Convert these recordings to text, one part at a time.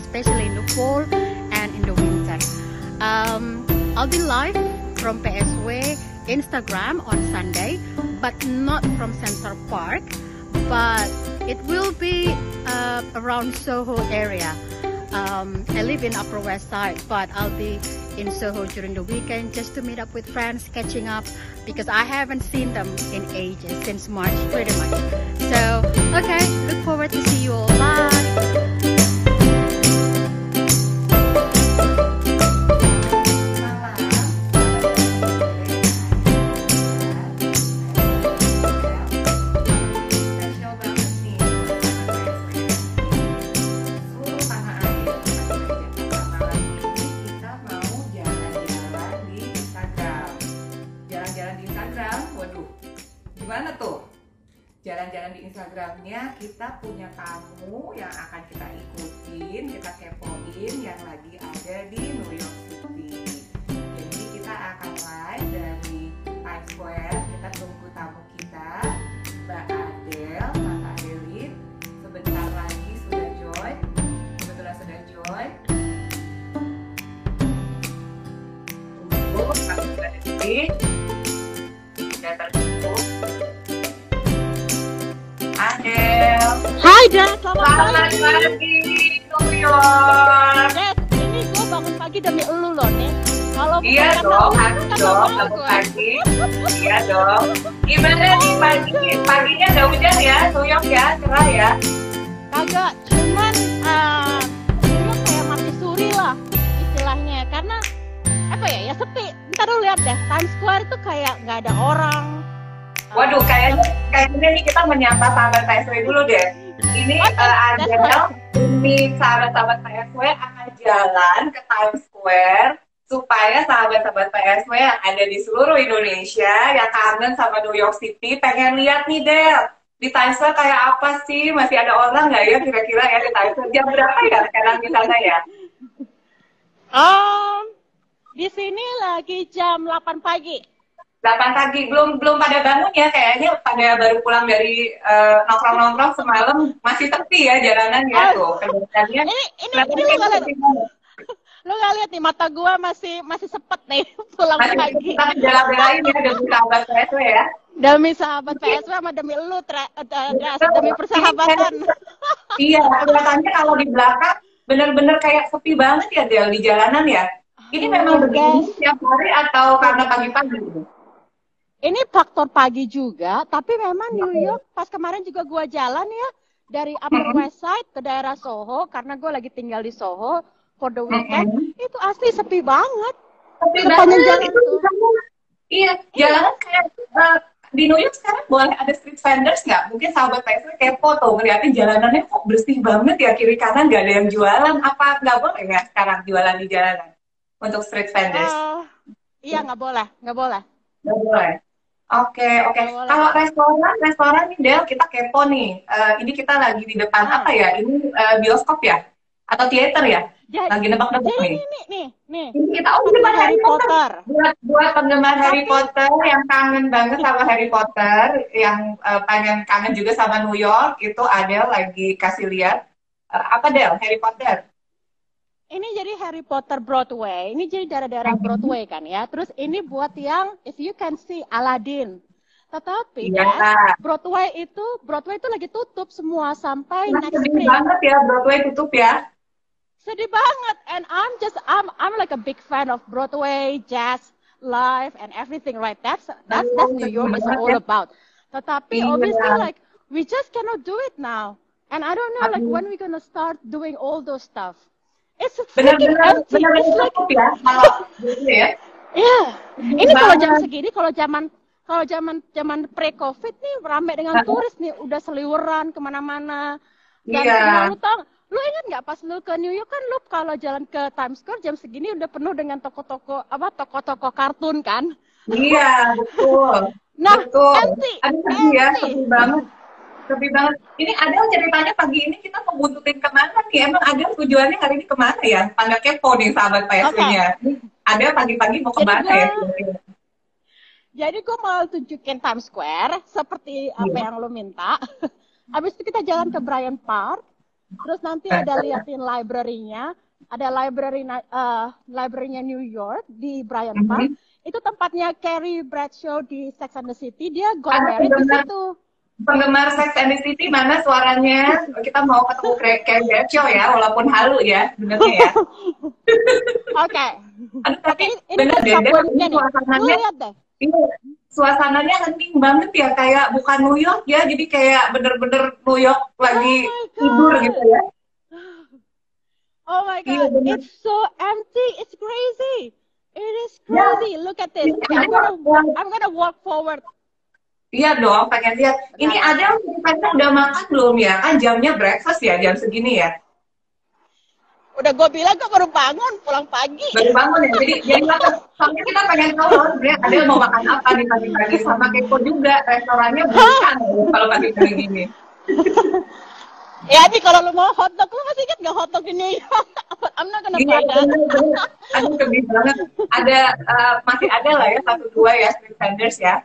especially in the fall and in the winter. Um, I'll be live from PSW Instagram on Sunday, but not from Central Park, but it will be uh, around Soho area. Um, I live in Upper West Side, but I'll be in Soho during the weekend just to meet up with friends, catching up, because I haven't seen them in ages, since March pretty much. So, okay, look forward to see you all. Bye! Yang akan kita ikutin, kita kepoin yang lagi ada di New York City. Jadi kita akan live dari Times Square, kita tunggu tamu kita Mbak Adel, Mbak Adelin sebentar lagi sudah join kebetulan sudah join. Tunggu detik sudah tertutup Adel Hai Dad, selamat pagi. York Dad, ini gue bangun pagi demi elu loh nih. Kalau iya dong harus dong gue. pagi iya dong gimana nih pagi paginya ada hujan ya York ya cerah ya Kagak, cuman uh, lu kayak mati suri lah istilahnya. Karena apa ya, ya sepi. Ntar lu lihat deh, Times Square itu kayak nggak ada orang. Uh, Waduh, kayaknya kayaknya nih kita menyapa sahabat PSW dulu deh. Ini Oh, that's Adel, ini sahabat-sahabat PSW akan jalan ke Times Square supaya sahabat-sahabat PSW yang ada di seluruh Indonesia yang kangen sama New York City pengen lihat nih Del. Di Times Square kayak apa sih? Masih ada orang nggak ya kira-kira ya di Times Square? Jam berapa ya sekarang di sana ya? Um, di sini lagi jam 8 pagi. 8 pagi. Belum belum pada bangun ya kayaknya pada baru pulang dari eh, nongkrong-nongkrong semalam. Masih sepi ya jalanan ya tuh. Kegiatannya Ini ini kelihatannya ini lu kayak nggak lihat, lu lihat nih mata gua masih masih sepet nih pulang masih pagi. kita bela-belain ya demi sahabat tuh ya. Demi sahabat PSW sama demi lu, tra- eh, eh, demi persahabatan. iya kelihatannya kalau di belakang bener-bener kayak sepi banget ya Del di jalanan ya. Ini memang begini setiap hari atau karena pagi-pagi? gitu? Ini faktor pagi juga, tapi memang New York pas kemarin juga gua jalan ya dari Upper West Side ke daerah Soho karena gua lagi tinggal di Soho for the weekend. Itu asli sepi banget. Sepi banget jalan itu tuh. Iya, jalanan kayak eh, di New York sekarang boleh ada street vendors nggak? Mungkin sahabat PSW kepo tuh ngeliatin jalanannya kok bersih banget ya kiri kanan nggak ada yang jualan. Apa nggak boleh ya sekarang jualan di jalanan untuk street vendors? Eh, iya nggak boleh, nggak boleh. Nggak boleh. Oke, oke. Nggak boleh. Kalau restoran, restoran nih Del, kita kepo nih. Eh, ini kita lagi di depan Hmm. apa ya? Ini eh, bioskop ya? Atau teater ya? Jadi, Lagi nebak-nebak nih. nih, nih, nih. Ini kita oh penggemar Harry Harry Potter. Potter. Buat buat penggemar Harry Tapi- Potter yang kangen banget sama Harry Potter, yang eh, pengen kangen juga sama New York, itu Adele lagi kasih lihat Eh, apa Del? Harry Potter. Ini jadi Harry Potter Broadway. Ini jadi daerah-daerah. Broadway kan ya. Terus ini buat yang if you can see Aladdin. Tetapi Iya. ya, Broadway itu Broadway itu lagi tutup semua sampai Nah, next sedih spring. banget ya Broadway tutup ya. Sedih banget. And I'm just I'm I'm like a big fan of Broadway, jazz, live, and everything. Right? That's that's that's New York is all about. Tetapi Iya. obviously like we just cannot do it now. And I don't know like when we gonna start doing all those stuff. It's freaking Benar-benar benar-benar ya kalau gitu ya. Iya. Ini kalau jam segini, kalau zaman kalau zaman zaman pre-covid nih rame dengan turis nih, udah seliweran ke mana-mana. Dan Iya. semua lu tau, lu ingat nggak pas lu ke New York kan lu kalau jalan ke Times Square jam segini udah penuh dengan toko-toko apa toko-toko kartun kan? Iya, betul. Nah, betul. empty, Aduh, ya, empty. sedih banget. Sedih banget. Ini Adel ceritanya pagi ini kita mau buntutin ke mana nih? Emang Adel tujuannya hari ini ke mana ya? Pada kepo nih sahabat PSV-nya. Adel pagi-pagi mau Jadi ke mana gua- ya? Jadi gue mau tunjukin Times Square seperti apa Iya. yang lo minta. Habis itu kita jalan ke Bryant Park. Terus nanti ada liatin library-nya. Ada library uh, library-nya New York di Bryant Mhm. Park. Itu tempatnya Carrie Bradshaw di Sex and the City. Dia got Ada married di situ. Penggemar Sex and the City mana suaranya? Kita mau ketemu kayak Bradshaw ya, walaupun halu ya, sebenarnya ya. Oke. Aduh, Tapi ini bener deh, ini suasananya, iya, suasananya hening banget ya, kayak bukan New York ya, jadi kayak bener-bener New York lagi Oh tidur gitu ya. Oh my Iya, god, bener. it's so empty. It's crazy. It is Ya. crazy. Look at this. Okay, I'm gonna I'm gonna walk forward. Iya dong, pengen lihat. Ini Benar. ada ceritanya udah makan belum ya? Kan jamnya breakfast ya, jam segini ya. Udah gue bilang gue baru bangun pulang pagi. Baru bangun ya. Jadi jadi makan. Soalnya kita pengen tahu loh sebenarnya ada mau makan apa di pagi-pagi sama kepo juga restorannya bukan kalau pagi-pagi gini. Ya nih kalau lu mau hotdog lu masih ingat gak hotdog di New York? I'm not gonna Iya, bener, bener. Aduh, sedih banget. Ada eh, masih ada lah ya satu dua ya street vendors ya.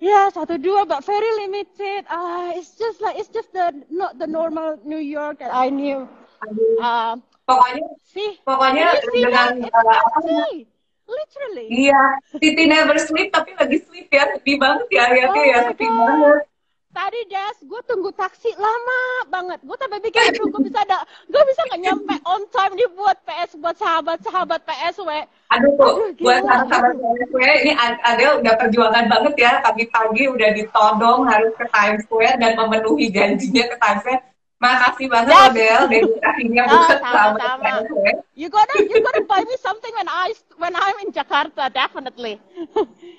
Ya satu dua but very limited. Ah, it's just like it's just the not the normal New York that I knew. Aduh. Uh, Pokoknya see, pokoknya see dengan namanya? empty. Literally. Iya, Titi never sleep tapi lagi sleep ya. Sedih banget ya akhirnya Oh ya, sedih banget. Tadi Des, gue tunggu taksi lama banget. Gue sampai pikir, aduh gue bisa ada, gue bisa nggak nyampe on time nih buat PS, buat sahabat-sahabat PSW. Aduh tuh, Aduh, buat sahabat gue, ini Ad- Adele udah perjuangan banget ya. Pagi-pagi udah ditodong harus ke Times Square dan memenuhi janjinya ke Times Square. Makasih banget Yes. Adele, dedikasinya Ah, buat sahabat sama-sama. Times Square. You gotta, you gotta buy me something when I, when I'm in Jakarta, definitely.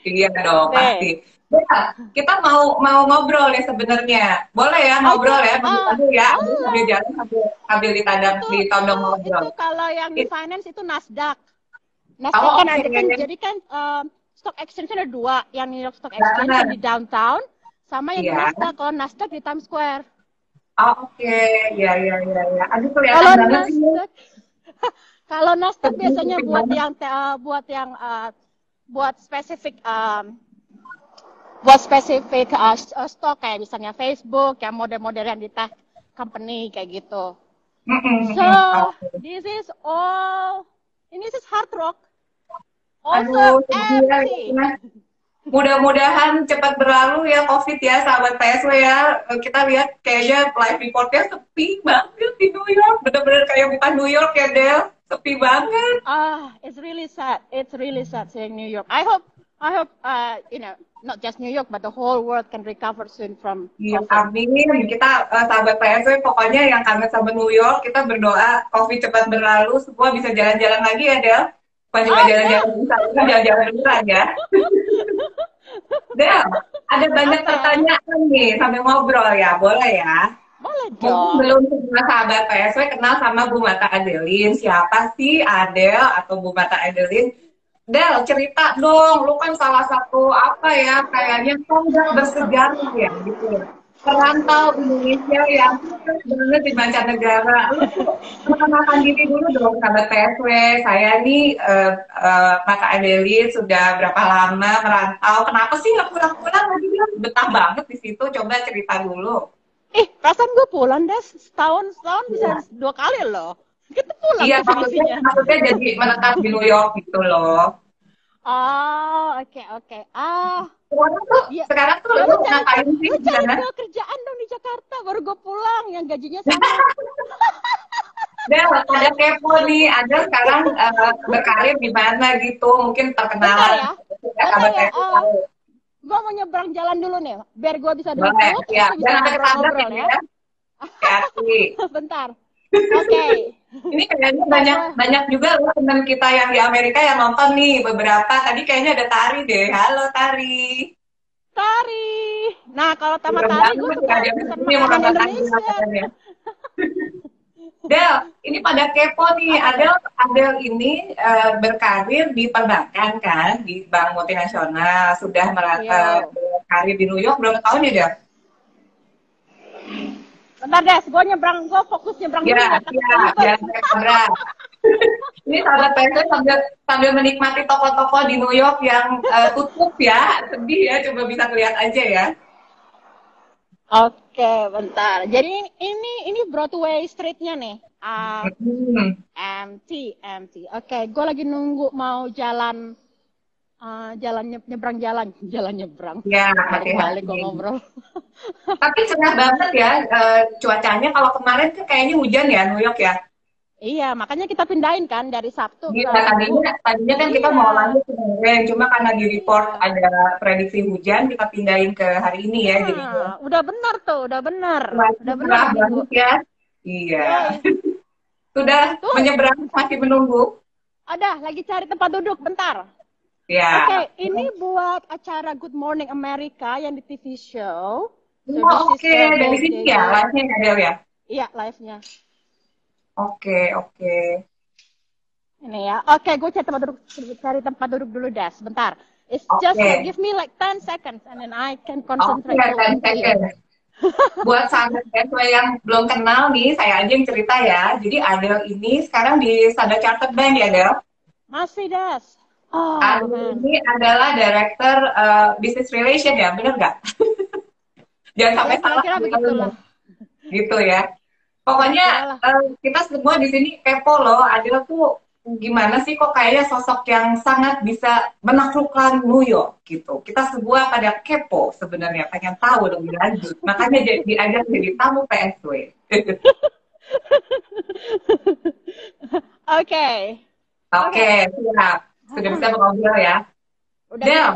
Iya dong, pasti. Ya, kita mau mau ngobrol ya sebenarnya. Boleh ya ngobrol ya, Ah, sambil ya, boleh. sambil jalan sambil sambil ditadang itu, ditodong itu, ngobrol. itu kalau yang di finance itu Nasdaq. Nasdaq Oh, kan jadi kan um, stock exchange ada dua, yang New York Stock Exchange Nah. yang di downtown, sama yang di Iya. Nasdaq. Kalau Nasdaq di Times Square. Oh, Oke, ya ya ya ya. Aduh Kalau kelihatan sih. Nasdaq, kalau Nasdaq biasanya buat banget. yang uh, buat yang uh, buat spesifik um, buat spesifik uh, s- uh, stok kayak misalnya Facebook yang model-model yang di tech company kayak gitu. So this is all ini is hard rock. Also Aduh, ya. empty. ya. Mudah-mudahan cepat berlalu ya COVID ya, sahabat PSW ya. Eh, Kita lihat kayaknya live reportnya sepi banget di New York. Bener-bener kayak bukan New York ya, Del. Sepi banget. Ah, it's really sad. It's really sad seeing New York. I hope I hope uh, you know not just New York but the whole world can recover soon from Iya, COVID. amin. Kita eh, sahabat PSW pokoknya yang kangen sama New York, kita berdoa COVID cepat berlalu, semua bisa jalan-jalan lagi ya, Del. Bukan cuma Oh, jalan-jalan bisa, kita jalan-jalan beneran ya. Del, ada banyak Apa? pertanyaan nih sambil ngobrol ya, boleh ya? Boleh Mungkin dong. belum semua sahabat PSW kenal sama Bu Mata Adeline. Siapa sih Adel atau Bu Mata Adeline? Del, cerita dong. Lu kan salah satu apa ya, kayaknya tonggak bersejarah ya gitu ya. Perantau Indonesia yang banget di mancanegara. Lu perkenalkan diri dulu dong sahabat PSW. Saya nih eh, eh, Mata Adeline sudah berapa lama merantau. Kenapa sih nggak pulang-pulang lagi? Betah banget di situ. Coba cerita dulu. Ih, perasaan gue pulang deh setahun setahun bisa dua kali loh. Kita pulang Iya, maksudnya, maksudnya jadi menetap di New York gitu loh. Oh, oke oke. Ah, Sekarang tuh, Iya. sekarang tuh Ya, lu ngapain sih lu cari gua kerjaan dong di Jakarta, baru gue pulang yang gajinya sama. Del, ada kepo nih, ada sekarang eh, berkarir di mana gitu, mungkin Bentar terkenalan. ya. Bentar ya, saya eh, tahu. gue mau nyebrang jalan dulu nih, biar gue bisa Boleh, duduk, ya. bisa ini ya. ya. Bentar. Oke. Ini kayaknya banyak banyak juga loh teman kita yang di Amerika yang nonton nih beberapa. Tadi kayaknya ada Tari deh. Halo Tari. Tari. Nah, kalau sama Tari gue suka ya, mau makanan nonton Tari Indonesia. makanannya. Del, ini pada kepo nih. Adel, Adel ini eh, berkarir di perbankan kan, di bank multinasional. Sudah merata Iya. berkarir di New York berapa tahun ya, Del? Bentar, Des. Gue nyebrang, gue fokus nyebrang Ya, dulu. ya, jangan sampai ketabrak. Ini sahabat PSW sambil sambil menikmati toko-toko di New York yang uh, tutup ya, sedih ya. Coba bisa lihat aja ya. Oke, bentar. Jadi ini ini Broadway Street-nya nih. Uh, Hmm. empty, empty. Oke, gue lagi nunggu mau jalan uh, jalan nye- nyebrang jalan, jalan nyebrang. Ya, Balik-balik hati-hati. ngobrol. Tapi cerah banget ya eh, cuacanya. Kalau kemarin kan kayaknya hujan ya New York ya. Iya, makanya kita pindahin kan dari Sabtu ke Iya, tadinya, tadinya kan kita Iya. mau lanjut kemarin, cuma karena di report ada prediksi hujan, kita pindahin ke hari ini ya. Jadi Ah, udah benar tuh, udah benar. Udah benar. banget ya. Iya. Yeay. Sudah Tuh. menyeberang masih menunggu. Ada, lagi cari tempat duduk, bentar. Ya. Oke, ini buat acara Good Morning America yang di TV show. So, Oh, Oke, the dari sini ya, live-nya ya, Del ya? Iya, live-nya. Oke, oke. Ini ya. Oke, gue cari tempat duduk cari tempat duduk dulu dah, sebentar. It's just Oke. like, give me like 10 seconds and then I can Oke, concentrate. dan on you. second. Buat sahabat PSW yang belum kenal nih, saya aja yang cerita ya. Jadi Adel ini sekarang di Standard Chartered Bank ya, Del? Masih das. Oh, man. ini adalah Director uh, Business Relation ya, bener nggak? Jangan sampai Ya, salah. begitulah. Gitu ya. Pokoknya eh, kita semua di sini kepo loh. Adel tuh gimana sih kok kayaknya sosok yang sangat bisa menaklukkan New York gitu. Kita semua pada kepo sebenarnya, pengen tahu lebih lanjut. Makanya jadi diajak jadi tamu PSW. Oke. Oke, siap. Sudah bisa mengobrol ya. Udah Del.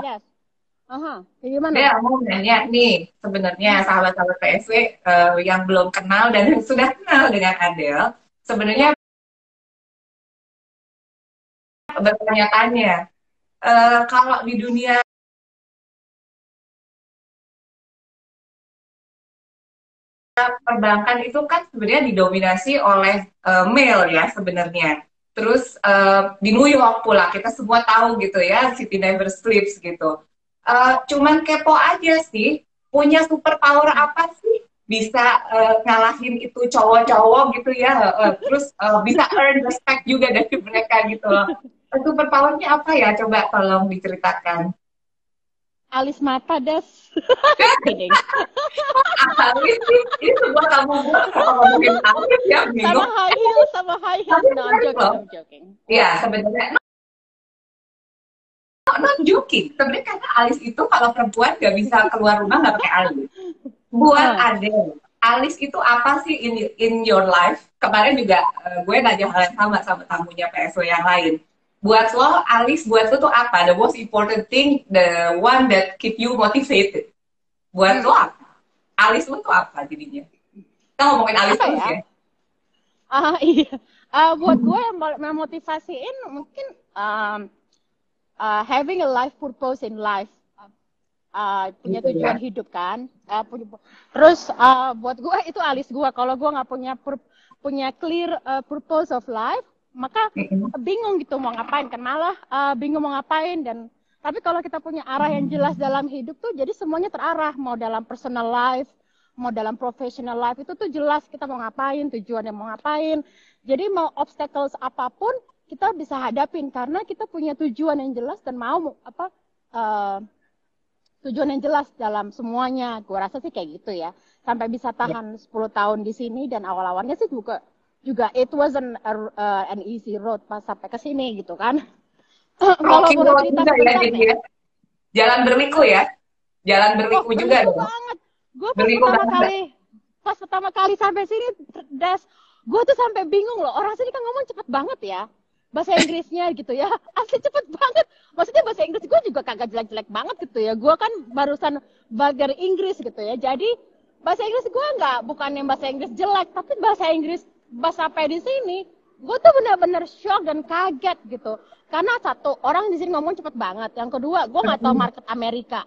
Aha, gimana? Del mau nanya nih, sebenarnya sahabat-sahabat PSW eh, yang belum kenal dan yang sudah kenal dengan Adel, sebenarnya bertanya-tanya, eh, kalau di dunia perbankan itu kan sebenarnya didominasi oleh eh, male ya sebenarnya. Terus eh, di New York pula kita semua tahu gitu ya, City Never Sleeps gitu. Eh, cuman kepo aja sih, punya superpower apa sih bisa eh, ngalahin itu cowok-cowok gitu ya, eh, terus eh, bisa earn respect juga dari mereka gitu loh. Superpowernya apa ya? Coba tolong diceritakan. Alis mata, das. Alis sih, ini sebuah kamu buat kalau ngomongin alis ya sama bingung. high heels, sama high heels. Tapi No, I'm joking. I'm joking. Iya, sebenarnya no, not joking. Sebenarnya karena alis itu kalau perempuan nggak bisa keluar rumah nggak pakai alis. Buat Hmm. Adele, alis itu apa sih in in your life? Kemarin juga eh, gue nanya hal yang sama sama tamunya PSW yang lain. Buat lo, alis buat lo tuh apa? The most important thing, the one that keep you motivated. Buat Hmm. lo apa? Alis lo tuh apa jadinya? Kita ngomongin alis terus ya? ya. Ah iya. Ah, buat gue yang memotivasiin mungkin um, uh, having a life purpose in life. Uh, punya Gitu ya. tujuan hidup kan. Uh, punya, terus uh, buat gue itu alis gue. Kalau gue nggak punya pur- punya clear uh, purpose of life, maka bingung gitu mau ngapain. Kan malah uh, bingung mau ngapain dan tapi kalau kita punya arah yang jelas dalam hidup tuh jadi semuanya terarah. Mau dalam personal life mau dalam professional life itu tuh jelas kita mau ngapain tujuannya mau ngapain. Jadi mau obstacles apa pun kita bisa hadapin karena kita punya tujuan yang jelas dan mau apa uh, tujuan yang jelas dalam semuanya. Gue rasa sih kayak gitu ya. Sampai bisa tahan 10 tahun di sini dan awal-awalnya sih juga juga it wasn't a, uh, an easy road pas sampai ke sini gitu kan Road cerita juga ya ya. Jalan berliku ya. Jalan berliku Oh, juga berliku dong. banget. Gue pas Berliku pertama banget. kali, pas pertama kali sampai sini, Des, gue tuh sampai bingung loh. Orang sini kan ngomong cepet banget ya. Bahasa Inggrisnya gitu ya. Asli cepet banget. Maksudnya bahasa Inggris gue juga kagak jelek-jelek banget gitu ya. Gue kan barusan belajar Inggris gitu ya. Jadi bahasa Inggris gue nggak, bukan yang bahasa Inggris jelek, tapi bahasa Inggris bahasa apa di sini, gue tuh benar-benar shock dan kaget gitu. Karena satu, orang di sini ngomong cepet banget. Yang kedua, gue nggak tahu market Amerika.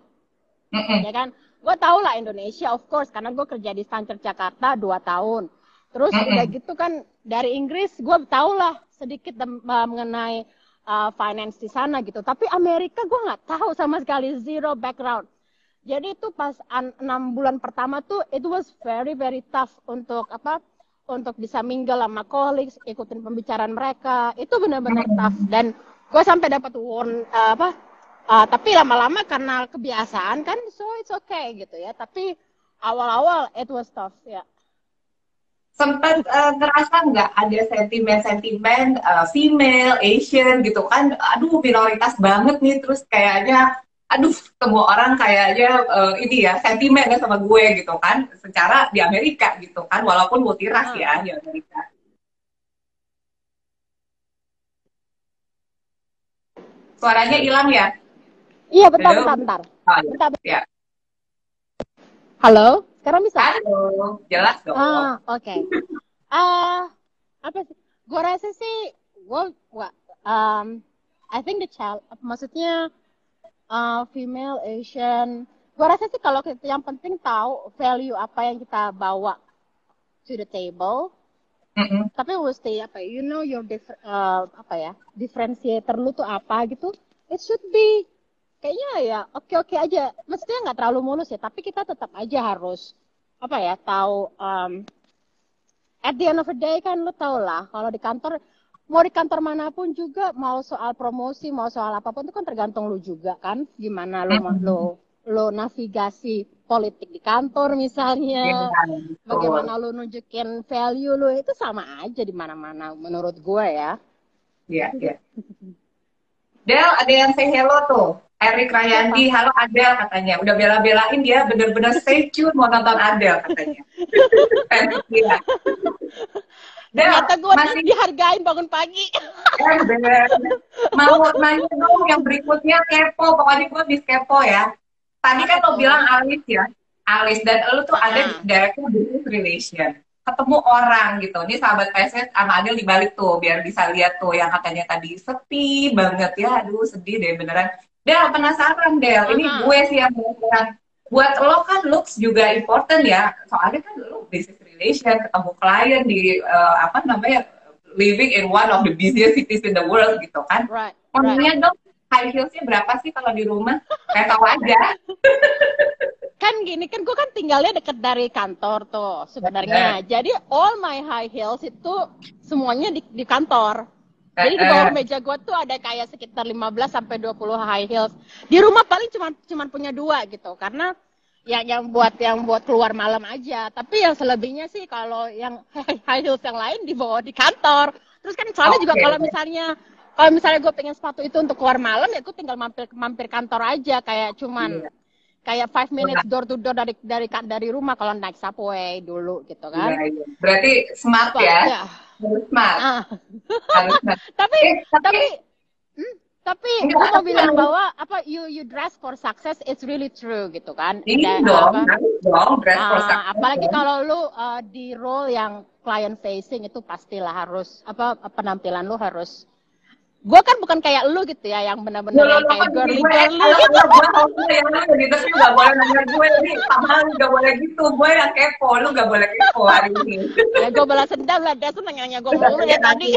Ya kan? Gue tau lah Indonesia of course karena gue kerja di Standard Jakarta dua tahun. Terus udah gitu kan dari Inggris gue tau lah sedikit uh, mengenai uh, finance di sana gitu. Tapi Amerika gue nggak tahu sama sekali zero background. Jadi itu pas enam bulan pertama tuh it was very very tough untuk apa untuk bisa mingle sama colleagues, ikutin pembicaraan mereka, itu benar-benar tough. Dan gue sampai dapat warn uh, apa uh, tapi lama-lama karena kebiasaan kan so it's okay gitu ya. Tapi awal-awal it was tough ya. Sempat uh, ngerasa nggak ada sentimen-sentimen uh, female Asian gitu kan? Aduh minoritas banget nih. Terus kayaknya aduh semua orang kayaknya uh, ini ya sentimen ya sama gue gitu kan secara di Amerika gitu kan walaupun multiras hmm. ya di Amerika suaranya hilang ya iya bentar Halo? bentar bentar oh, iya. bentar, bentar. Ya. halo sekarang bisa halo jelas dong ah oke okay. uh, apa sih gue rasa sih gue um, I think the child maksudnya uh, female Asian. Gue rasa sih kalau kita yang penting tahu value apa yang kita bawa to the table. Mm-hmm. tapi mesti apa ya, you know your dif- uh, apa ya differentiator lu tuh apa gitu. It should be kayaknya ya oke oke aja. Mestinya nggak terlalu mulus ya tapi kita tetap aja harus apa ya tahu um, at the end of the day kan lu tau lah kalau di kantor mau di kantor mana pun juga mau soal promosi mau soal apa pun itu kan tergantung lu juga kan gimana lu mm-hmm. lo lo navigasi politik di kantor misalnya ya, bagaimana lu nunjukin value lu itu sama aja di mana-mana menurut gue ya iya iya Del ada yang say hello tuh Erik Rayandi, halo Adel katanya. Udah bela-belain dia bener-bener stay tune mau nonton Adel katanya. Iya. Ternyata gue masih dihargain bangun pagi. Eh, Mau nanya dong yang berikutnya kepo, pokoknya gue bis kepo ya. Tadi kan lo bilang Alis ya, Alis dan lo tuh ada directly business relation. Ketemu orang gitu. Ini sahabat PSS sama Adil dibalik tuh, biar bisa lihat tuh yang katanya tadi sepi banget ya. Aduh sedih deh beneran. Del penasaran Del, ini gue sih yang penasaran. Buat lo kan looks juga important ya, soalnya kan lo business relation, ketemu klien di uh, apa namanya living in one of the busiest cities in the world gitu kan. Right. right. dong high heelsnya berapa sih kalau di rumah? Kayak tahu aja. kan gini kan gue kan tinggalnya deket dari kantor tuh sebenarnya. Jadi all my high heels itu semuanya di, di kantor. Jadi di bawah meja gue tuh ada kayak sekitar 15 sampai 20 high heels. Di rumah paling cuma cuma punya dua gitu karena yang yang buat yang buat keluar malam aja. Tapi yang selebihnya sih kalau yang high heels yang lain dibawa di kantor. Terus kan soalnya okay. juga kalau misalnya kalau misalnya gue pengen sepatu itu untuk keluar malam ya gue tinggal mampir mampir kantor aja kayak cuman yeah. kayak five minutes door to door dari dari dari rumah kalau naik subway dulu gitu kan. Yeah, yeah. Berarti smart Apa, ya. ya. Smart. Ah. Harus smart. tapi eh, tapi hmm? Tapi gue mau bilang bahwa apa you you dress for success it's really true gitu kan. Ini dong apa, dong dress for success. apalagi kalau lu uh, di role yang client facing itu pastilah harus apa penampilan lu harus gue kan bukan kayak lu gitu ya yang benar-benar ya, kayak girly girly gitu. Gue yang gitu sih gak boleh nanya gue ini sama lu gak boleh gitu. Gue yang kepo, lu gak boleh kepo hari ini. ya gue balas dendam lah, dia seneng nanya gue mulu ya tadi.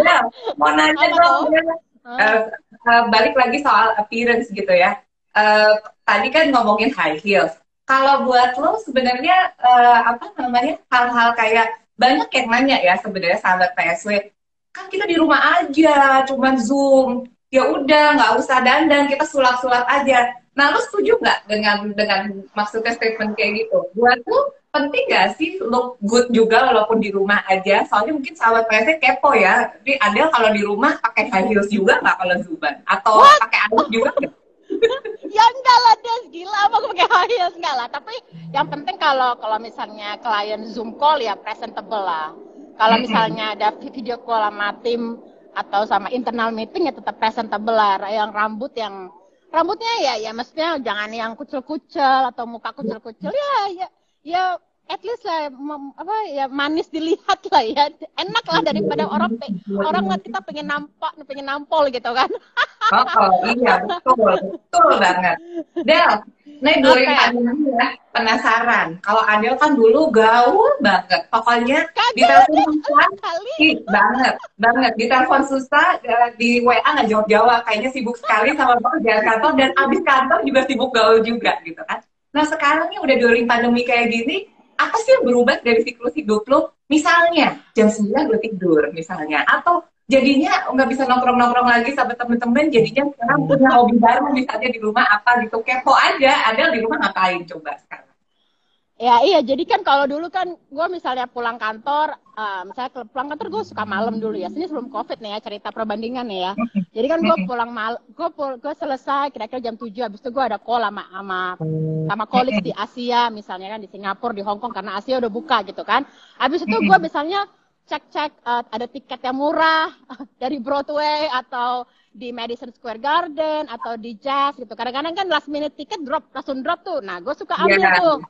Ya, mau nanya dong. Uh, uh, balik lagi soal appearance gitu ya. Uh, tadi kan ngomongin high heels. Kalau buat lo sebenarnya uh, apa namanya hal-hal kayak banyak yang nanya ya sebenarnya sahabat PSW kan kita di rumah aja cuman zoom. Ya udah nggak usah dandan kita sulap-sulap aja. Nah lu setuju nggak dengan dengan maksudnya statement kayak gitu? Buat tuh penting gak sih look good juga walaupun di rumah aja? Soalnya mungkin sahabat PSC kepo ya. Jadi ada kalau di rumah pakai high heels juga nggak kalau zuban? Atau pakai anduk juga gak? ya enggak lah Des. Gila apa gue pakai high heels? Enggak lah. Tapi yang penting kalau kalau misalnya klien zoom call ya presentable lah kalau misalnya ada video call sama tim atau sama internal meeting ya tetap presentable lah. Yang rambut yang rambutnya ya ya mestinya jangan yang kucel-kucel atau muka kucel-kucel ya ya ya at least lah apa ya manis dilihat lah ya enak lah daripada orang pe, orang lihat kita pengen nampak pengen nampol gitu kan oh, oh iya betul betul banget Del Nih dulu okay. ya, penasaran. Kalau Adel kan dulu gaul banget. Pokoknya di telepon susah, ih, banget, banget. Di telepon susah, eh, di WA nggak jawab-jawab. Kayaknya sibuk sekali sama pekerjaan kantor dan abis kantor juga sibuk gaul juga gitu kan. Nah sekarang nih udah during pandemi kayak gini, apa sih yang berubah dari siklus hidup lo? Misalnya jam 9 lo tidur misalnya. Atau jadinya nggak bisa nongkrong-nongkrong lagi sama temen-temen jadinya sekarang punya hobi baru misalnya di rumah apa gitu. Kepo aja ada di rumah ngapain? Coba sekarang Ya iya, jadi kan kalau dulu kan gue misalnya pulang kantor, uh, misalnya pulang kantor gue suka malam dulu ya. Sini sebelum covid nih ya cerita perbandingan nih ya. Jadi kan gue pulang mal, gue gue selesai kira-kira jam 7 habis itu gue ada call sama sama sama colleagues di Asia misalnya kan di Singapura, di Hong Kong karena Asia udah buka gitu kan. Habis itu gue misalnya cek-cek uh, ada tiket yang murah dari Broadway atau di Madison Square Garden atau di Jazz gitu. Kadang-kadang kan last minute tiket drop langsung drop tuh. Nah, gue suka ambil yeah. tuh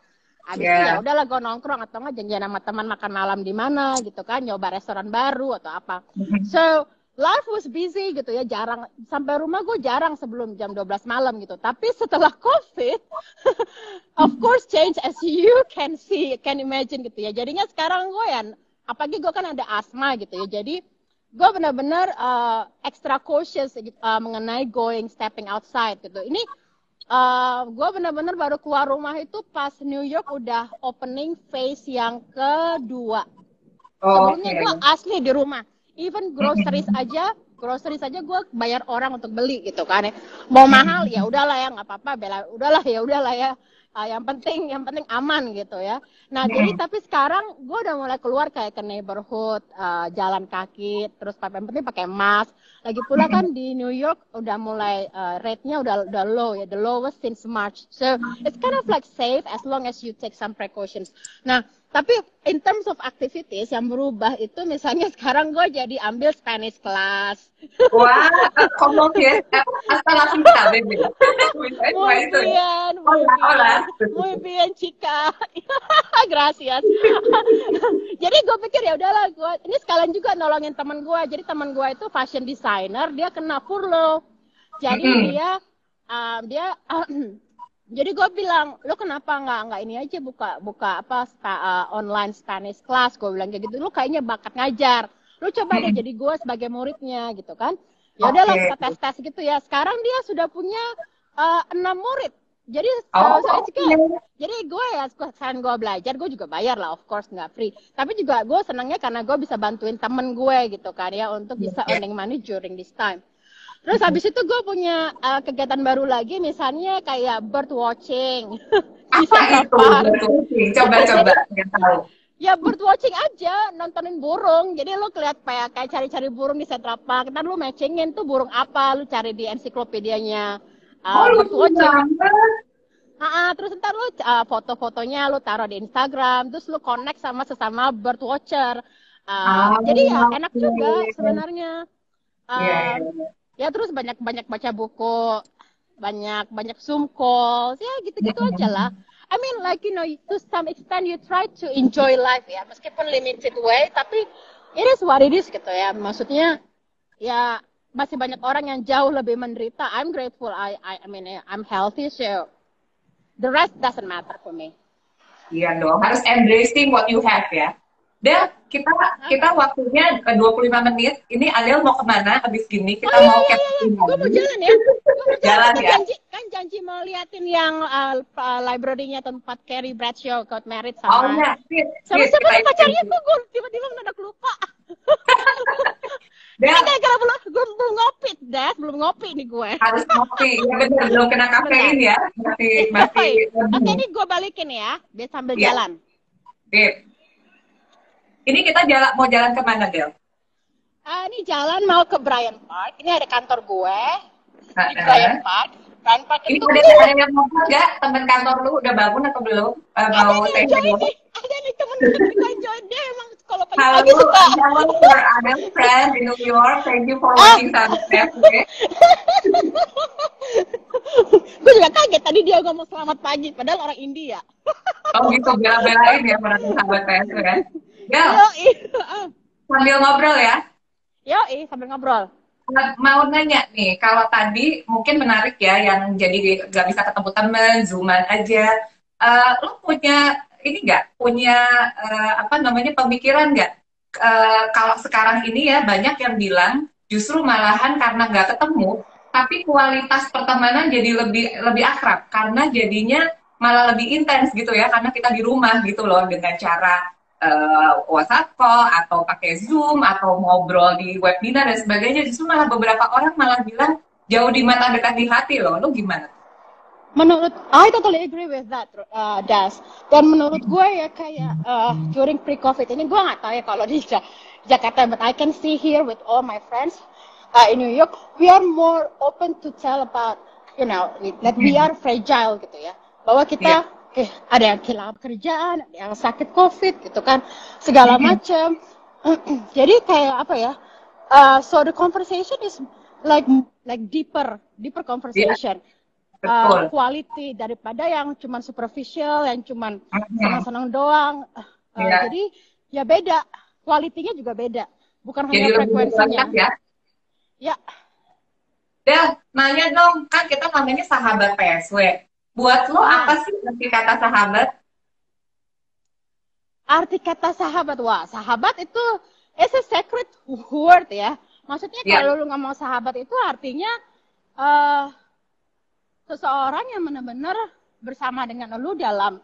Habis yeah. itu ya udahlah gue nongkrong atau nggak janjian sama teman makan malam di mana gitu kan, nyoba restoran baru atau apa. Mm-hmm. So life was busy gitu ya, jarang sampai rumah gue jarang sebelum jam 12 malam gitu. Tapi setelah COVID, of course change as you can see, can imagine gitu ya. Jadinya sekarang gue ya, apalagi gue kan ada asma gitu ya. Jadi gue benar-benar uh, extra cautious uh, mengenai going stepping outside gitu. Ini uh, eh, gue bener-bener baru keluar rumah itu pas New York udah opening phase yang kedua. Oh, Sebelumnya okay. gue asli di rumah. Even groceries aja, groceries aja gue bayar orang untuk beli gitu kan. Ya. Mau mahal ya udahlah ya nggak apa-apa. Bela udahlah ya udahlah ya uh, yang penting yang penting aman gitu ya. Nah hmm. jadi tapi sekarang gue udah mulai keluar kayak ke neighborhood, uh, jalan kaki, terus yang penting pakai mask. Lagi pula kan di New York udah mulai uh, rate-nya udah udah low ya, the lowest since March. So it's kind of like safe as long as you take some precautions. Nah tapi in terms of activities yang berubah itu misalnya sekarang gue jadi ambil Spanish class. Wah, como que hasta la cinta, baby. Muy bien, muy bien, muy bien, chica. Gracias. jadi gue pikir ya udahlah gue ini sekalian juga nolongin teman gue. Jadi teman gue itu fashion designer, dia kena furlough. Jadi mm -hmm. dia um, dia jadi gue bilang lo kenapa nggak nggak ini aja buka buka apa spa, uh, online Spanish class? Gue bilang kayak gitu. Lo kayaknya bakat ngajar. Lo coba deh jadi gue sebagai muridnya gitu kan? Ya udahlah okay. kita tes tes gitu ya. Sekarang dia sudah punya uh, enam murid. Jadi oh, saya juga okay. jadi gue ya sekarang gue belajar gue juga bayar lah of course nggak free. Tapi juga gue senangnya karena gue bisa bantuin temen gue gitu kan ya untuk bisa earning money during this time Terus habis itu gue punya uh, kegiatan baru lagi, misalnya kayak bird watching. Bisa apa itu Coba-coba, tahu. Ya bird watching aja, nontonin burung. Jadi lu keliat kayak kayak cari-cari burung di Central Park. Ntar lu matchingin tuh burung apa, lu cari di ensiklopedianya. Uh, oh, bird watching. Uh, terus ntar lu uh, foto-fotonya lu taruh di Instagram, terus lu connect sama sesama bird watcher. Uh, oh, jadi ya enak okay. juga sebenarnya. Uh, yeah ya terus banyak banyak baca buku banyak banyak zoom calls ya gitu-gitu aja lah. I mean like you know to some extent you try to enjoy life ya meskipun limited way tapi it is what it is gitu ya. Maksudnya ya masih banyak orang yang jauh lebih menderita. I'm grateful I I, I mean I'm healthy so the rest doesn't matter for me. Iya dong harus embracing what you have ya Del, kita kita waktunya ke 25 menit. Ini Adel mau ke mana habis gini? Kita oh, mau iya, iya, iya. Gue mau jalan ya. Mau jalan, ya. Janji, kan janji mau liatin yang uh, library-nya tempat Carrie Bradshaw got married sama. Oh iya, Sama siapa pacarnya tuh gue tiba-tiba mendadak lupa. Dan gara-gara belum, belum, belum ngopi, Des, belum ngopi nih gue. Harus ngopi, ya benar, belum kena kafein ya. Masih, masih. Oke, ini gue balikin ya, biar sambil ya. jalan. Sip. Ini kita jalan mau jalan ke mana, Del? Uh, ini jalan mau ke Bryant Park. Ini ada kantor gue. Uh, di Bryant Park. Bryant Park ini itu ada, ada yang mau nggak? Temen kantor lu udah bangun atau belum? Uh, mau ada nih, join nih. Ada nih temen kita join dia emang kalau pagi-pagi suka. Halo, for other friend in New York. Thank you for watching Sunset. Okay? gue juga kaget tadi dia ngomong selamat pagi, padahal orang India. oh gitu, bela-belain ya para sahabat saya kan? Ya. Sambil ngobrol ya. Yo, sambil ngobrol. Mau nanya nih, kalau tadi mungkin menarik ya yang jadi gak bisa ketemu temen, zooman aja. Uh, lo punya ini nggak punya uh, apa namanya pemikiran nggak uh, kalau sekarang ini ya banyak yang bilang justru malahan karena nggak ketemu tapi kualitas pertemanan jadi lebih lebih akrab karena jadinya malah lebih intens gitu ya karena kita di rumah gitu loh dengan cara uh, WhatsApp call atau pakai Zoom atau ngobrol di webinar dan sebagainya justru malah beberapa orang malah bilang jauh di mata dekat di hati loh. Lu gimana? Menurut I totally agree with that, uh, Das. Dan menurut gue ya kayak uh, during pre-COVID ini gue nggak tahu ya kalau di Jakarta, but I can see here with all my friends uh, in New York, we are more open to tell about, you know, that we are fragile gitu ya. Bahwa kita yeah. Eh ada yang kehilangan pekerjaan, ada yang sakit COVID gitu kan, segala macam. Jadi kayak apa ya? Uh, so the conversation is like like deeper, deeper conversation. Yeah uh, quality daripada yang cuma superficial, yang cuma senang-senang doang. Uh, yeah. Jadi ya beda, kualitinya juga beda, bukan jadi hanya frekuensinya. Ya. ya. Del, nanya dong, kan kita namanya sahabat PSW. Buat lo nah. apa sih arti kata sahabat? Arti kata sahabat, wah sahabat itu is a sacred word ya. Maksudnya yeah. kalau lu ngomong sahabat itu artinya uh, seseorang yang benar-benar bersama dengan lu dalam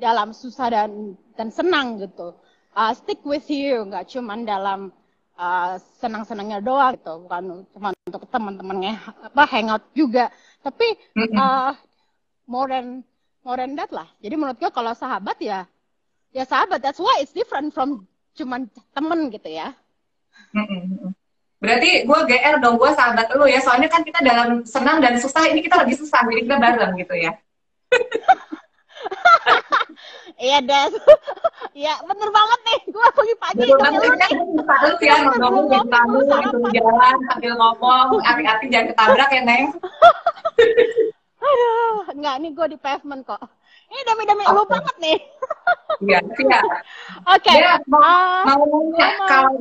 dalam susah dan dan senang gitu. Uh, stick with you, nggak cuma dalam uh, senang-senangnya doang gitu, bukan cuma untuk teman-temannya apa hangout juga, tapi uh, more than more than that lah. Jadi menurut gue kalau sahabat ya ya sahabat, that's why it's different from cuman temen gitu ya. Berarti gue GR dong, gue sahabat lu ya. Soalnya kan kita dalam senang dan susah, ini kita lebih susah. Jadi kita bareng gitu ya. Iya, Des. Iya, bener banget nih. Gue pagi-pagi Betul banget. Kan lu ya, ngomong di kamu, itu jalan, sambil ngomong. Hati-hati jangan ketabrak ya, Neng. Aduh, enggak, nih gue di pavement kok. Ini dami-dami okay. lu banget nih. Iya, siap. Oke. Okay. Ya, mau, uh, nanya kalau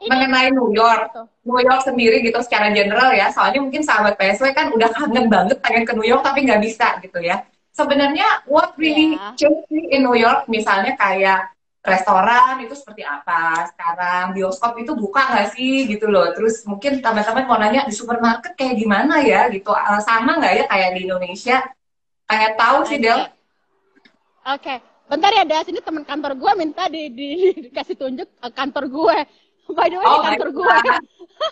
mengenai New York, New York sendiri gitu secara general ya. Soalnya mungkin sahabat PSW kan udah kangen banget pengen ke New York tapi nggak bisa gitu ya. Sebenarnya what really yeah. changed in New York misalnya kayak restoran itu seperti apa sekarang bioskop itu buka nggak sih gitu loh terus mungkin teman-teman mau nanya di supermarket kayak gimana ya gitu sama nggak ya kayak di Indonesia kayak tahu sih Del Oke, okay. bentar ya Das, ini teman kantor gue minta di, di, dikasih tunjuk uh, kantor gue. By the way, oh, ini kantor gue.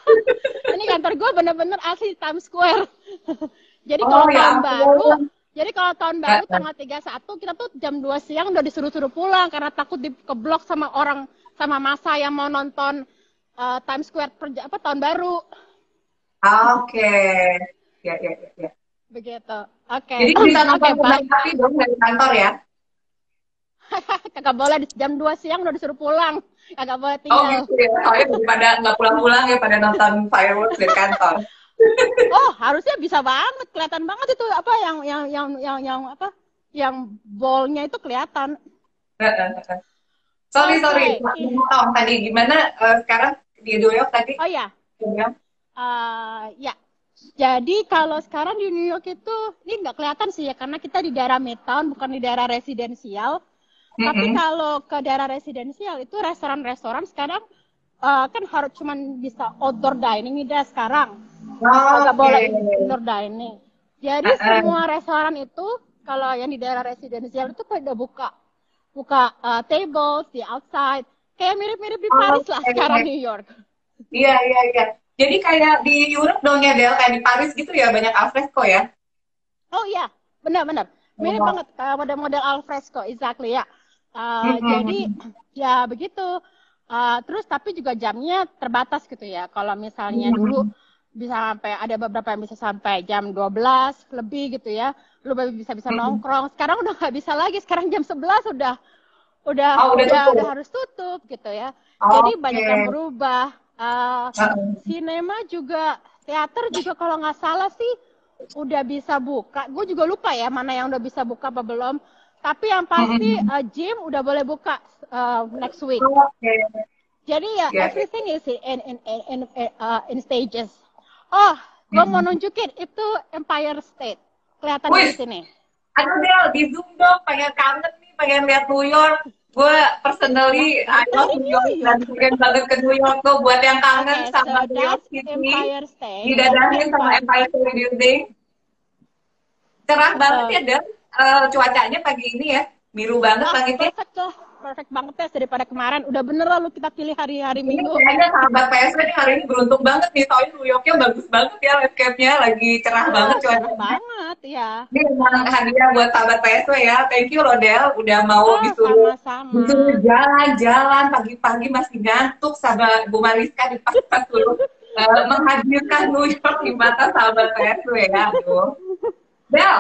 ini kantor gue bener-bener asli Times Square. jadi kalau oh, ya tahun ya. baru, jadi kalau tahun baru tanggal 31 kita tuh jam 2 siang udah disuruh-suruh pulang karena takut dikeblok sama orang sama masa yang mau nonton uh, Times Square per, apa tahun baru. Oke. Okay. Ya, ya, ya, ya. Begitu. Oke. Okay. Jadi bisa nonton okay, dong dari kantor ya? kagak boleh di jam 2 siang udah disuruh pulang kagak boleh tinggal oh gitu ya soalnya pada nggak pulang-pulang ya pada nonton fireworks di kantor oh harusnya bisa banget. Kelihatan banget itu apa yang yang yang yang yang apa yang bolnya itu kelihatan. Sorry sorry. Tom tadi. Gimana uh, sekarang di New York tadi? Oh ya uh, ya. Jadi kalau sekarang di New York itu ini nggak kelihatan sih ya karena kita di daerah Midtown bukan di daerah residensial. Mm-hmm. Tapi kalau ke daerah residensial itu restoran-restoran sekarang uh, kan harus cuman bisa outdoor dining nih sekarang. Oh, Nggak okay. boleh indoor dining. Jadi uh -uh. semua restoran itu kalau yang di daerah residensial itu pada buka buka uh, tables di outside kayak mirip-mirip di Paris oh, lah sekarang New York. Iya iya iya. Jadi kayak di Europe dong ya Del, kayak di Paris gitu ya banyak alfresco ya? Oh iya, benar-benar. Mirip oh. banget kayak model-model alfresco, exactly ya. Uh, jadi ya begitu. Uh, terus tapi juga jamnya terbatas gitu ya. Kalau misalnya dulu bisa sampai ada beberapa yang bisa sampai jam 12 lebih gitu ya. Lu bisa bisa nongkrong. Sekarang udah nggak bisa lagi. Sekarang jam 11 udah udah oh, udah, udah, udah harus tutup gitu ya. Oh, Jadi okay. banyak yang berubah. Uh, uh. Sinema juga teater juga kalau nggak salah sih udah bisa buka. Gue juga lupa ya mana yang udah bisa buka apa belum. Tapi yang pasti uh, gym udah boleh buka uh, next week. Okay. Jadi ya yeah. everything is in in in in, uh, in stages. Oh, gue mau nunjukin itu Empire State. Kelihatan Wih. di sini. Aduh Del, di Zoom dong, pengen kangen nih, pengen lihat New York. Gue personally, I love New York dan pengen banget ke New York tuh. Buat yang kangen okay, sama so New York City, didadahin sama Empire State Building. Cerah banget ya, Del eh, cuacanya pagi ini ya biru banget Ah, langitnya. perfect lah. Perfect banget ya daripada kemarin. Udah bener lah lu kita pilih hari-hari Ini Minggu. kayaknya sahabat PSW nih hari ini beruntung banget nih soalnya New Yorknya bagus banget ya landscape-nya lagi cerah banget Ah, cerah cuacanya. banget ya. Ini memang hadiah buat sahabat PSW ya. Thank you Rodel udah mau Ah, disuruh jalan-jalan pagi-pagi masih ngantuk sama Bu Mariska dipaksa suruh eh, menghadirkan New York di mata sahabat PSW ya. Aduh. Del,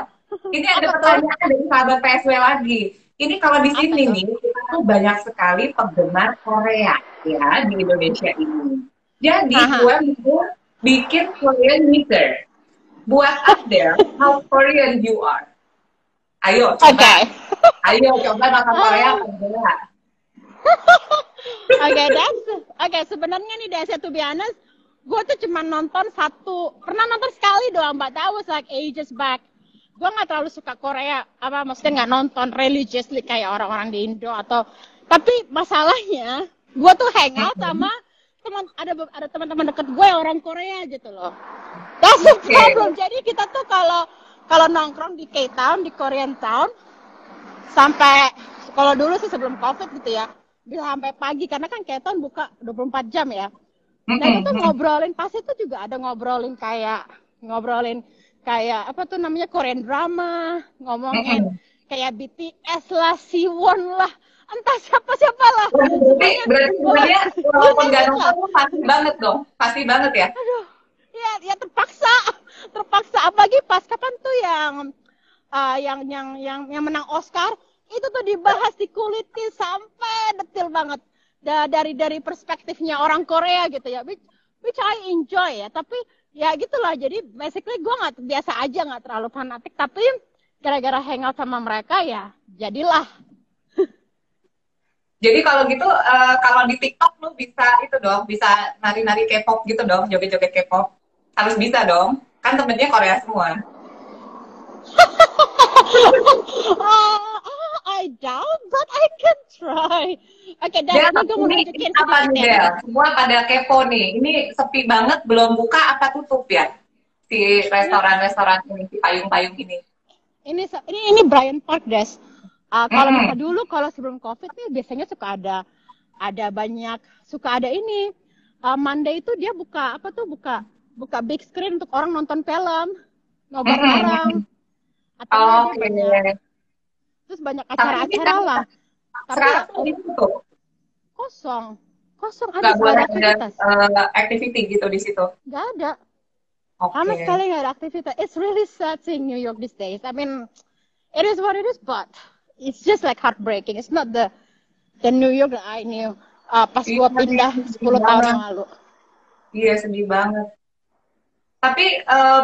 ini ada pertanyaan dari sahabat PSW lagi. Ini kalau di sini Apa nih, kita tuh banyak sekali penggemar Korea ya di Indonesia ini. Jadi gue mau bikin Korean meter. Buat up there, how Korean you are. Ayo, Oke. coba. Ayo, coba makan Korea. coba. Oke, that's oke sebenarnya nih Desa to be honest, gue tuh cuma nonton satu, pernah nonton sekali doang, but that was like ages back. Gue nggak terlalu suka Korea, apa maksudnya nggak nonton religiously kayak orang-orang di Indo atau, tapi masalahnya gue tuh hangout sama teman ada ada teman-teman deket gue yang orang Korea gitu loh. That's the problem. Jadi kita tuh kalau kalau nongkrong di K-Town, di Korean Town, sampai kalau dulu sih sebelum covid gitu ya bisa sampai pagi karena kan Keton buka 24 jam ya nah itu ngobrolin pasti tuh juga ada ngobrolin kayak ngobrolin kayak apa tuh namanya Korean drama ngomongin kayak BTS lah Siwon lah entah siapa siapa lah Berarti, berarti sebenarnya walaupun nggak lah. nonton, pasti banget dong. Pasti banget ya. aduh ya ya terpaksa terpaksa apalagi pas kapan tuh yang uh, yang yang yang yang menang Oscar itu tuh dibahas dikulitin sampai detil banget Da- dari dari perspektifnya orang Korea gitu ya which, which I enjoy ya tapi ya gitulah jadi basically gue nggak biasa aja nggak terlalu fanatik tapi gara-gara hangout sama mereka ya jadilah Jadi kalau gitu, eh, kalau di TikTok lu bisa itu dong, bisa nari-nari K-pop gitu dong, joget-joget K-pop. Harus bisa dong. Kan temennya Korea semua. Ah, I doubt but I can try oke dan Del, ini gue mau nunjukin apa nih. Del? Semua pada kepo nih. Ini sepi banget, belum buka apa tutup ya? Si restoran-restoran ini, si payung-payung ini. ini ini ini Brian Park Des. Ah, kalau buka dulu kalau sebelum covid nih biasanya suka ada ada banyak suka ada ini Ah, Monday itu dia buka apa tuh buka buka big screen untuk orang nonton film nobar Mm-mm. bareng atau Oke. banyak terus banyak acara-acara lah. Tapi Sekarang ya, ini tutup. kosong. Kosong. Ada ada aktivitas. eh, activity gitu di situ. nggak ada. Oke. sama sekali nggak ada aktivitas. It's really sad seeing New York these days. I mean it is what it is but it's just like heartbreaking. It's not the the New York that I knew uh, pas Iya, gua pindah sedih 10 tahun yang lalu. Iya sedih banget. Tapi eh,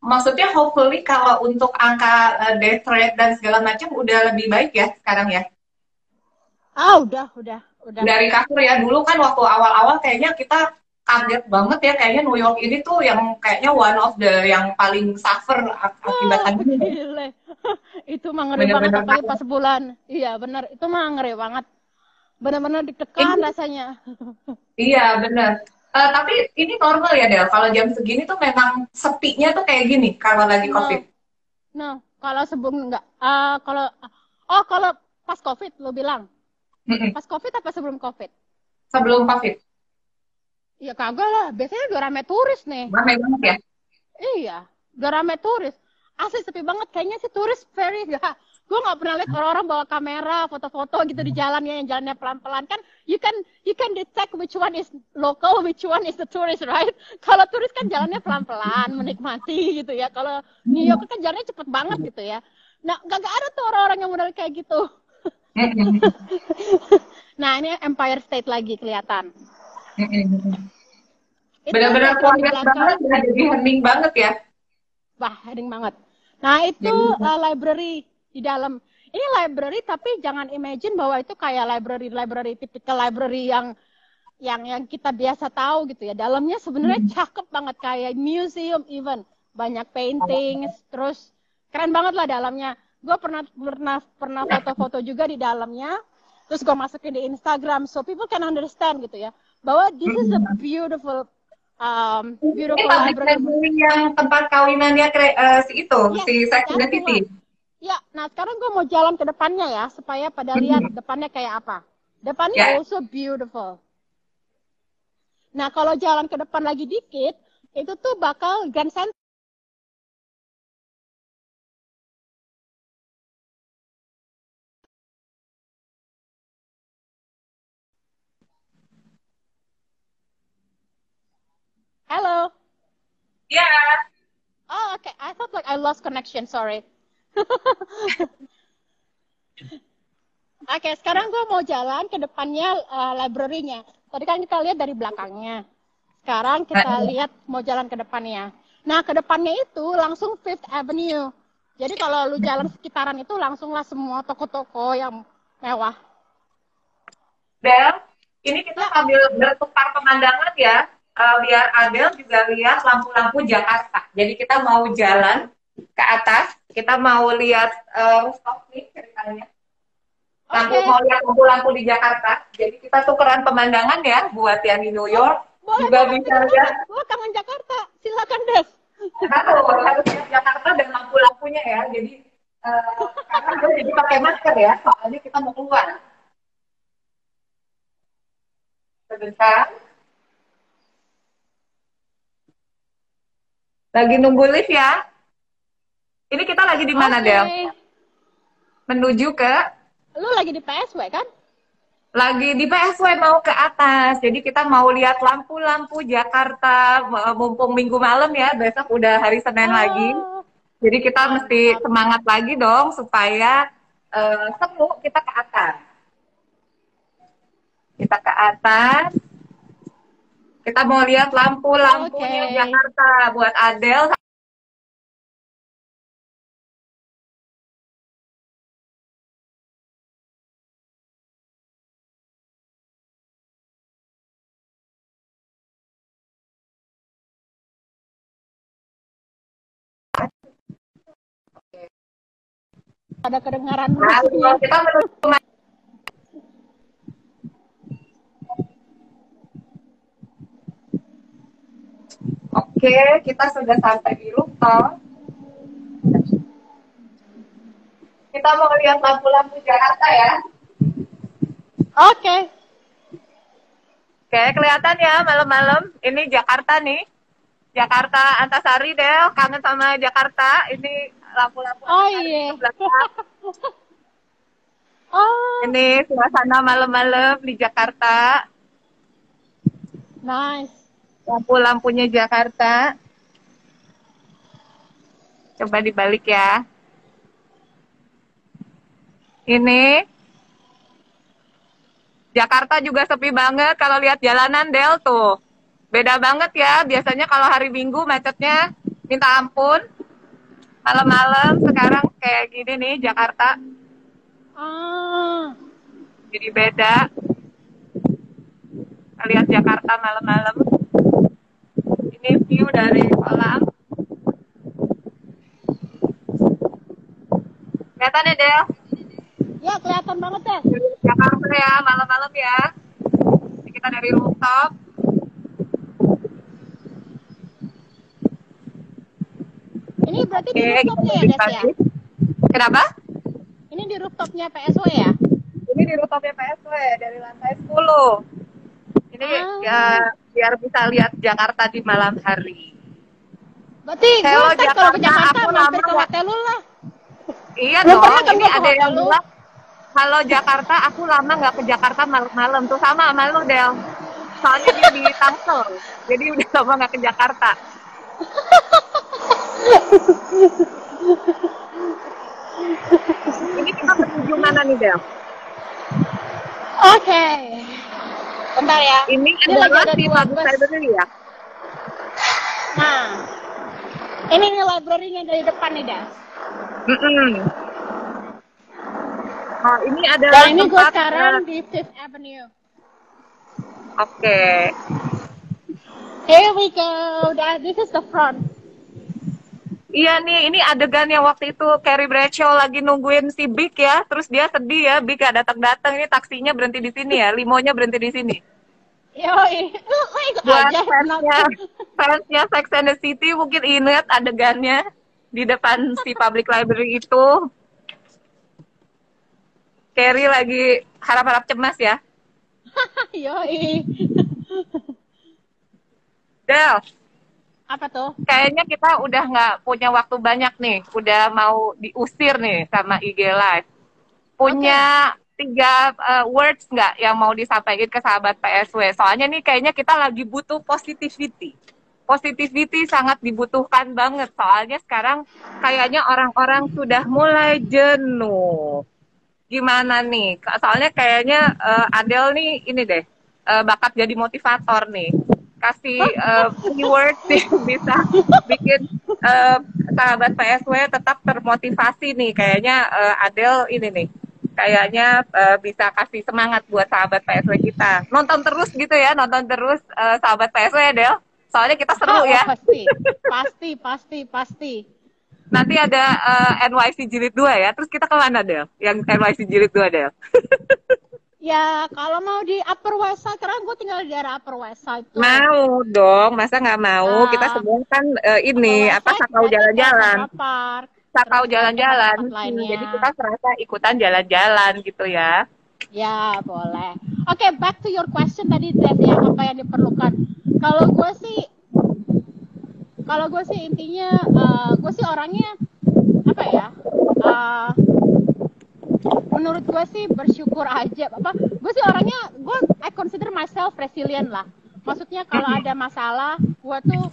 maksudnya hopefully kalau untuk angka eh, death rate dan segala macam udah lebih baik ya sekarang ya. ah udah udah udah Dari kasur ya dulu kan waktu awal-awal kayaknya kita kaget banget ya kayaknya New York ini tuh yang kayaknya one of the yang paling suffer ak- akibat pandemi. gile. itu mah ngeri Bener-bener banget apalagi takut. pas sebulan iya bener itu mah ngeri banget bener-bener deg-degan Ini- rasanya Iya bener. Eh, tapi ini normal ya Del. Kalau jam segini tuh memang sepinya tuh kayak gini kalau lagi No. covid. nah kalau sebelum enggak ah kalau oh kalau pas covid lo bilang Mm-mm. pas covid apa sebelum covid Sebelum covid. Iya kagak lah, biasanya udah rame turis nih. Ramai banget ya. Iya, udah rame turis. Asli sepi banget, kayaknya sih turis very ya. Gue nggak pernah lihat orang-orang bawa kamera, foto-foto gitu di jalan ya, yang jalannya pelan-pelan kan. You can you can detect which one is local, which one is the tourist, right? Kalau turis kan jalannya pelan-pelan, menikmati gitu ya. Kalau New York kan jalannya cepet banget gitu ya. Nah, gak, ada tuh orang-orang yang model kayak gitu. Nah, ini Empire State lagi kelihatan. Benar-benar kualitas banget ya, jadi hening banget ya. Wah, heading banget. Nah, itu uh, library di dalam. Ini library tapi jangan imagine bahwa itu kayak library library typical library yang yang yang kita biasa tahu gitu ya. Dalamnya sebenarnya cakep banget kayak museum even. Banyak paintings, terus keren banget lah dalamnya. Gue pernah pernah pernah foto-foto juga di dalamnya. Terus gue masukin di Instagram so people can understand gitu ya. Bahwa this is a beautiful um, Ini beautiful public library. library yang tempat kawinannya kre- eh, si itu, Yes, si Sex and Ya, nah sekarang gue mau jalan ke depannya ya, supaya pada lihat depannya kayak apa. Depannya Ya. also beautiful. Nah, kalau jalan ke depan lagi dikit, itu tuh bakal Grand Center. Halo. Ya. Oh, okay. I thought like I lost connection. Sorry. Oke, sekarang gue mau jalan ke depannya uh, library-nya. Tadi kan kita lihat dari belakangnya. Sekarang kita lihat mau jalan ke depannya. Nah, ke depannya itu langsung Fifth Avenue. Jadi kalau lu jalan sekitaran itu langsunglah semua toko-toko yang mewah. Del, ini kita sambil bertukar pemandangan ya, eh, biar Adel juga lihat lampu-lampu Jakarta. Jadi kita mau jalan ke atas, kita mau lihat rooftop nih ceritanya. Lampu mau lihat lampu-lampu di Jakarta. Jadi kita tukeran pemandangan ya, buat yang di New York Boleh juga bisa lihat. banget. Gua kangen Jakarta. Silakan, Des. Harus harus lihat Jakarta dan lampu-lampunya ya. Jadi eh, karena gue jadi pakai masker ya, soalnya kita mau keluar. Sebentar. Lagi nunggu lift ya. Ini kita lagi di mana, Oke. Del? Menuju ke Lu lagi di PSW kan? lagi di PSW mau ke atas. Jadi kita mau lihat lampu-lampu Jakarta mumpung minggu malam ya. Besok udah hari Senin lagi. Oh. Jadi kita mesti semangat lagi dong supaya eh, semu kita ke atas. Kita ke atas. Kita mau lihat lampu-lampunya Oke. Jakarta buat Adel. Ada kedengaran Nah, musiknya. kita menuju Oke, kita sudah sampai di rooftop. Kita mau lihat lampu-lampu Jakarta ya. Oke. Oke, kelihatan ya malam-malam. Ini Jakarta nih. Jakarta Antasari Del, kangen sama Jakarta. Ini lampu-lampu Oh iya. Oh, Ini suasana malam-malam di Jakarta. nice. Lampu-lampunya Jakarta. Coba dibalik ya. Ini Jakarta juga sepi banget kalau lihat jalanan Del tuh. Beda banget ya. Biasanya kalau hari Minggu macetnya minta ampun. Malam-malam sekarang kayak gini nih Jakarta. Ah, Jadi beda. Lihat Jakarta malam-malam. Ini view dari kolam. Kelihatan ya, Del? ya kelihatan banget deh. Jakarta ya, malam-malam ya. Ini kita dari rooftop. Ini berarti di Oke, kita rooftopnya ya, Des ya? Kenapa? Ini di rooftopnya PSW ya? Ini di rooftopnya PSW dari lantai 10. Ini Ah. ya biar bisa lihat Jakarta di malam hari. Berarti gue ntar kalau ke Jakarta, Jakarta aku mampir ke hotel lu lah. Iya Belum dong, ini ada yang bilang kalau Jakarta aku lama nggak ke Jakarta malam-malam tuh sama sama lu Del. Soalnya dia di Tangsel, jadi udah lama nggak ke Jakarta. ini kita menuju mana nih Del? Oke. Bentar ya. Ini Ini lagi adalah ada si dua Bagus. Library ya? Nah. Ini nih library-nya dari depan nih, Des. Mm-mm. Oh, ini adalah Dan ini gue sekarang eh, di Fifth Avenue. Oke. Here we go. That, this is the front. Iya nih, ini adegan yang waktu itu Carrie Bradshaw lagi nungguin si Big ya, terus dia sedih ya, Big gak datang-datang, ini taksinya berhenti di sini ya, limonya berhenti di sini. Yoi. Lu, ikut Buat aja. fansnya, fansnya Sex and the City mungkin inget adegannya di depan si public library itu. Carrie lagi harap-harap cemas ya. Yoi. Del, Apa tuh? kayaknya kita udah nggak punya waktu banyak nih. Udah mau diusir nih sama IG Live. Punya tiga uh, words nggak yang mau disampaikan ke sahabat PSW? Soalnya nih kayaknya kita lagi butuh positivity. Positivity sangat dibutuhkan banget. Soalnya sekarang kayaknya orang-orang sudah mulai jenuh. Gimana nih? Soalnya kayaknya uh, Adele nih ini deh uh, bakat jadi motivator nih kasih uh, keyword sih bisa bikin uh, sahabat PSW tetap termotivasi nih. Kayaknya uh, Adel ini nih kayaknya uh, bisa kasih semangat buat sahabat PSW kita. Nonton terus gitu ya nonton terus uh, sahabat PSW Adel soalnya kita seru Oh, ya. Pasti, pasti, pasti, pasti. nanti ada uh, NYC jilid 2 ya. Terus kita ke mana Del yang NYC jilid 2 Del Ya, kalau mau di Upper West Side, karena gue tinggal di daerah Upper West Side tuh. mau dong masa nggak mau Ah. kita semua kan uh, ini apa sakau jalan-jalan sakau jalan-jalan. lainnya. Jadi kita serasa ikutan jalan-jalan gitu ya. Ya, boleh. Oke, back to your question tadi, Des, ya, apa yang diperlukan. Kalau gue sih, kalau gue sih intinya, eh, gue sih orangnya, apa ya, eh, menurut gue sih bersyukur aja. Apa, gue sih orangnya, gue, I consider myself resilient lah. Maksudnya kalau ada masalah, gue tuh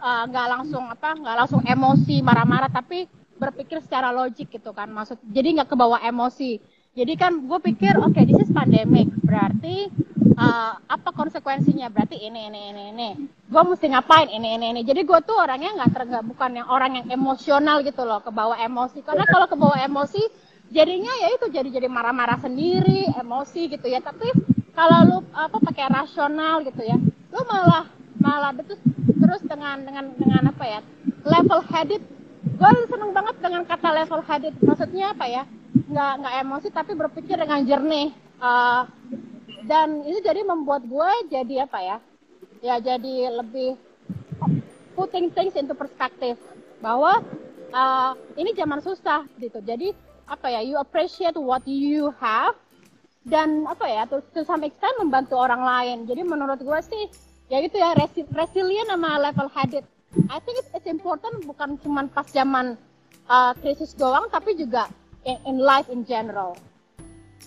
eh, nggak langsung apa, nggak langsung emosi, marah-marah, tapi berpikir secara logik gitu kan. Maksud, jadi nggak kebawa emosi. Jadi kan gue pikir, oke, this is pandemic, berarti eh, apa konsekuensinya? Berarti ini, ini, ini, ini. Gue mesti ngapain? Ini, ini, ini. Jadi gue tuh orangnya nggak ter, bukan yang orang yang emosional gitu loh, kebawa emosi. Karena kalau kebawa emosi, jadinya ya itu jadi jadi marah-marah sendiri, emosi gitu ya. Tapi kalau lu apa pakai rasional gitu ya, lu malah malah terus terus dengan dengan dengan apa ya level headed. Gue seneng banget dengan kata level headed. Maksudnya apa ya nggak nggak emosi tapi berpikir dengan jernih. Eh, dan itu jadi membuat gue jadi apa ya ya jadi lebih putting things into perspective. Bahwa eh, ini zaman susah gitu. Jadi apa ya you appreciate what you have dan apa ya to, to some extent membantu orang lain jadi menurut gue sih ya gitu ya resi, resilient sama level headed I think it's, important bukan cuma pas zaman uh, krisis doang tapi juga in, in life in general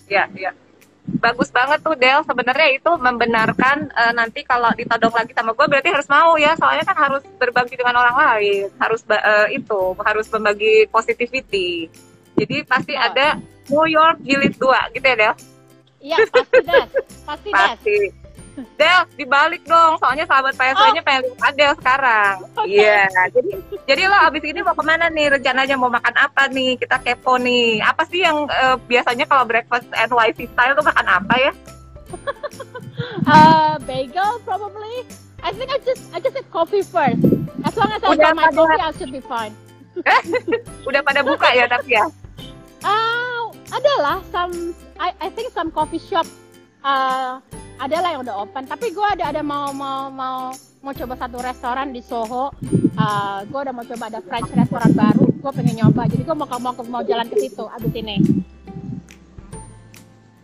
Ya, ya. Bagus banget tuh Del. Sebenarnya itu membenarkan eh, nanti kalau ditodong lagi sama gue berarti harus mau ya. Soalnya kan harus berbagi dengan orang lain. Harus eh, itu harus membagi positivity. Jadi pasti Oh. ada New York jilid 2 gitu ya Del. iya pasti des pasti Pasti. Del, dibalik dong. Soalnya sahabat PSW-nya pengen lihat Adel sekarang. Iya. Jadi, jadi lo abis ini mau ke mana nih? Rencananya mau makan apa nih? Kita kepo nih. Apa sih yang eh, biasanya kalau breakfast NYC style tuh makan apa ya? uh, bagel probably I think I just I just had coffee first as long as I Udah got my coffee I should be fine Udah pada buka ya tapi ya? Ah, adalah some I, I think some coffee shop uh, adalah yang udah open. Tapi gue ada ada mau mau mau mau coba satu restoran di Soho. Uh, gue udah mau coba ada French restoran baru. Gue pengen nyoba. Jadi gue mau mau mau jalan ke situ abis ini.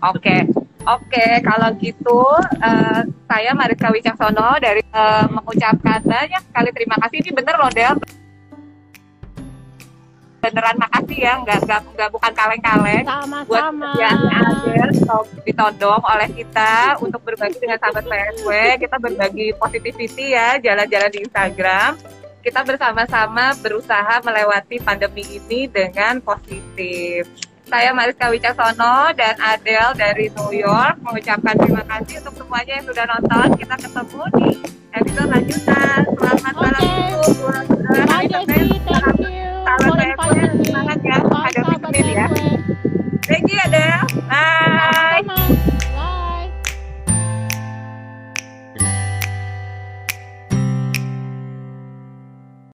Oke. Oke, kalau gitu eh, saya Mariska Wicaksono dari eh, mengucapkan banyak sekali terima kasih. Ini bener loh Del. Beneran makasih ya, nggak nggak nggak bukan kaleng-kaleng. buat Adel atau ditodong oleh kita untuk berbagi dengan sahabat PSW kita berbagi positivity ya jalan-jalan di Instagram. Kita bersama-sama berusaha melewati pandemi ini dengan positif saya Mariska Wicaksono dan Adele dari New York mengucapkan terima kasih untuk semuanya yang sudah nonton. Kita ketemu di episode lanjutan. Selamat okay. malam Ibu. Bye Desi, thank you. Selamat saya semangat ya. Ada vitamin ya. Thank you Adele. Bye. Bye.